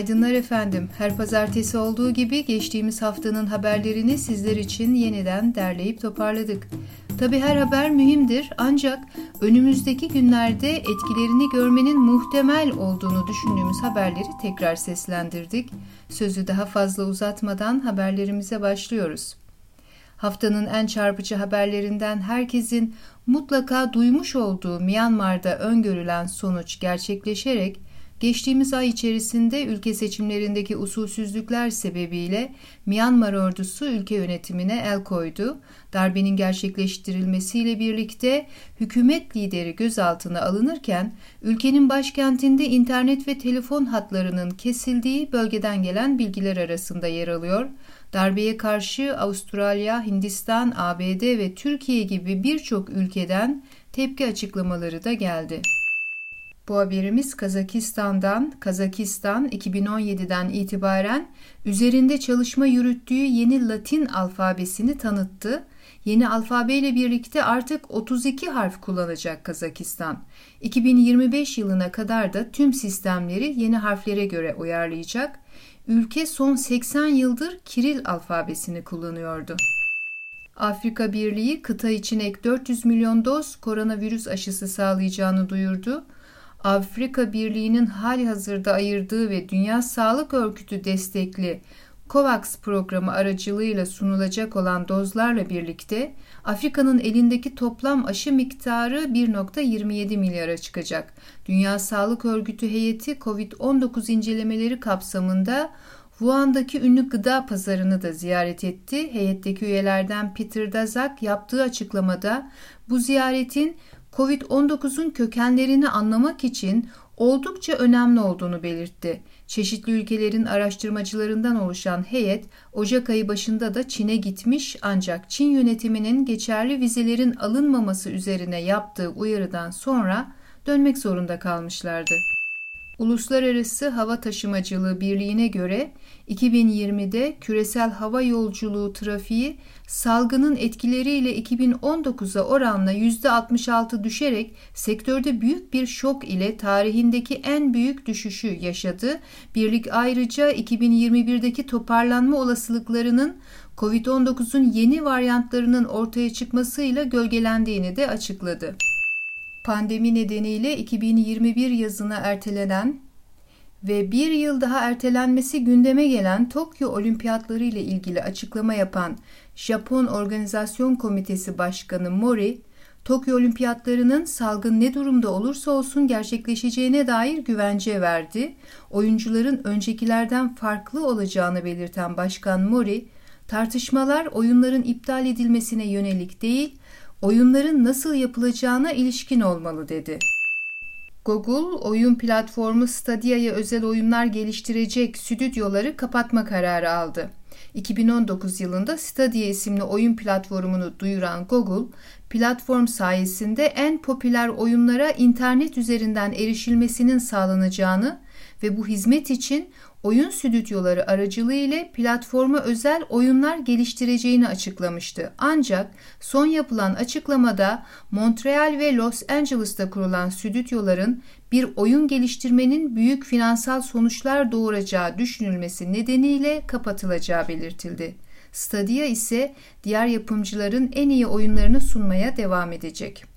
Günaydınlar efendim. Her pazartesi olduğu gibi geçtiğimiz haftanın haberlerini sizler için yeniden derleyip toparladık. Tabi her haber mühimdir ancak önümüzdeki günlerde etkilerini görmenin muhtemel olduğunu düşündüğümüz haberleri tekrar seslendirdik. Sözü daha fazla uzatmadan haberlerimize başlıyoruz. Haftanın en çarpıcı haberlerinden herkesin mutlaka duymuş olduğu Myanmar'da öngörülen sonuç gerçekleşerek Geçtiğimiz ay içerisinde ülke seçimlerindeki usulsüzlükler sebebiyle Myanmar ordusu ülke yönetimine el koydu. Darbenin gerçekleştirilmesiyle birlikte hükümet lideri gözaltına alınırken ülkenin başkentinde internet ve telefon hatlarının kesildiği bölgeden gelen bilgiler arasında yer alıyor. Darbeye karşı Avustralya, Hindistan, ABD ve Türkiye gibi birçok ülkeden tepki açıklamaları da geldi. Bu haberimiz Kazakistan'dan. Kazakistan 2017'den itibaren üzerinde çalışma yürüttüğü yeni Latin alfabesini tanıttı. Yeni alfabeyle birlikte artık 32 harf kullanacak Kazakistan. 2025 yılına kadar da tüm sistemleri yeni harflere göre uyarlayacak. Ülke son 80 yıldır Kiril alfabesini kullanıyordu. Afrika Birliği kıta için ek 400 milyon doz koronavirüs aşısı sağlayacağını duyurdu. Afrika Birliği'nin hali hazırda ayırdığı ve Dünya Sağlık Örgütü destekli COVAX programı aracılığıyla sunulacak olan dozlarla birlikte Afrika'nın elindeki toplam aşı miktarı 1.27 milyara çıkacak. Dünya Sağlık Örgütü heyeti COVID-19 incelemeleri kapsamında Wuhan'daki ünlü gıda pazarını da ziyaret etti. Heyetteki üyelerden Peter Dazak yaptığı açıklamada bu ziyaretin COVID-19'un kökenlerini anlamak için oldukça önemli olduğunu belirtti. Çeşitli ülkelerin araştırmacılarından oluşan heyet Ocak ayı başında da Çin'e gitmiş ancak Çin yönetiminin geçerli vizelerin alınmaması üzerine yaptığı uyarıdan sonra dönmek zorunda kalmışlardı. Uluslararası Hava Taşımacılığı Birliği'ne göre 2020'de küresel hava yolculuğu trafiği salgının etkileriyle 2019'a oranla %66 düşerek sektörde büyük bir şok ile tarihindeki en büyük düşüşü yaşadı. Birlik ayrıca 2021'deki toparlanma olasılıklarının COVID-19'un yeni varyantlarının ortaya çıkmasıyla gölgelendiğini de açıkladı. Pandemi nedeniyle 2021 yazına ertelenen ve bir yıl daha ertelenmesi gündeme gelen Tokyo Olimpiyatları ile ilgili açıklama yapan Japon Organizasyon Komitesi Başkanı Mori, Tokyo Olimpiyatlarının salgın ne durumda olursa olsun gerçekleşeceğine dair güvence verdi. Oyuncuların öncekilerden farklı olacağını belirten Başkan Mori, tartışmalar oyunların iptal edilmesine yönelik değil, oyunların nasıl yapılacağına ilişkin olmalı dedi. Google, oyun platformu Stadia'ya özel oyunlar geliştirecek stüdyoları kapatma kararı aldı. 2019 yılında Stadia isimli oyun platformunu duyuran Google, platform sayesinde en popüler oyunlara internet üzerinden erişilmesinin sağlanacağını ve bu hizmet için oyun stüdyoları aracılığı platforma özel oyunlar geliştireceğini açıklamıştı. Ancak son yapılan açıklamada Montreal ve Los Angeles'ta kurulan stüdyoların bir oyun geliştirmenin büyük finansal sonuçlar doğuracağı düşünülmesi nedeniyle kapatılacağı belirtildi. Stadia ise diğer yapımcıların en iyi oyunlarını sunmaya devam edecek.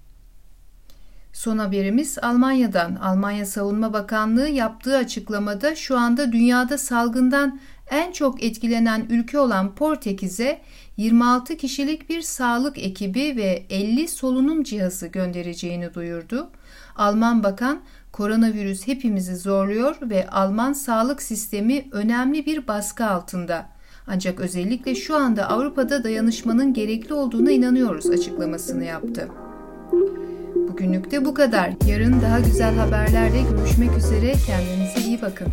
Son haberimiz Almanya'dan. Almanya Savunma Bakanlığı yaptığı açıklamada şu anda dünyada salgından en çok etkilenen ülke olan Portekiz'e 26 kişilik bir sağlık ekibi ve 50 solunum cihazı göndereceğini duyurdu. Alman bakan koronavirüs hepimizi zorluyor ve Alman sağlık sistemi önemli bir baskı altında. Ancak özellikle şu anda Avrupa'da dayanışmanın gerekli olduğuna inanıyoruz açıklamasını yaptı. Bugünlük de bu kadar. Yarın daha güzel haberlerle görüşmek üzere. Kendinize iyi bakın.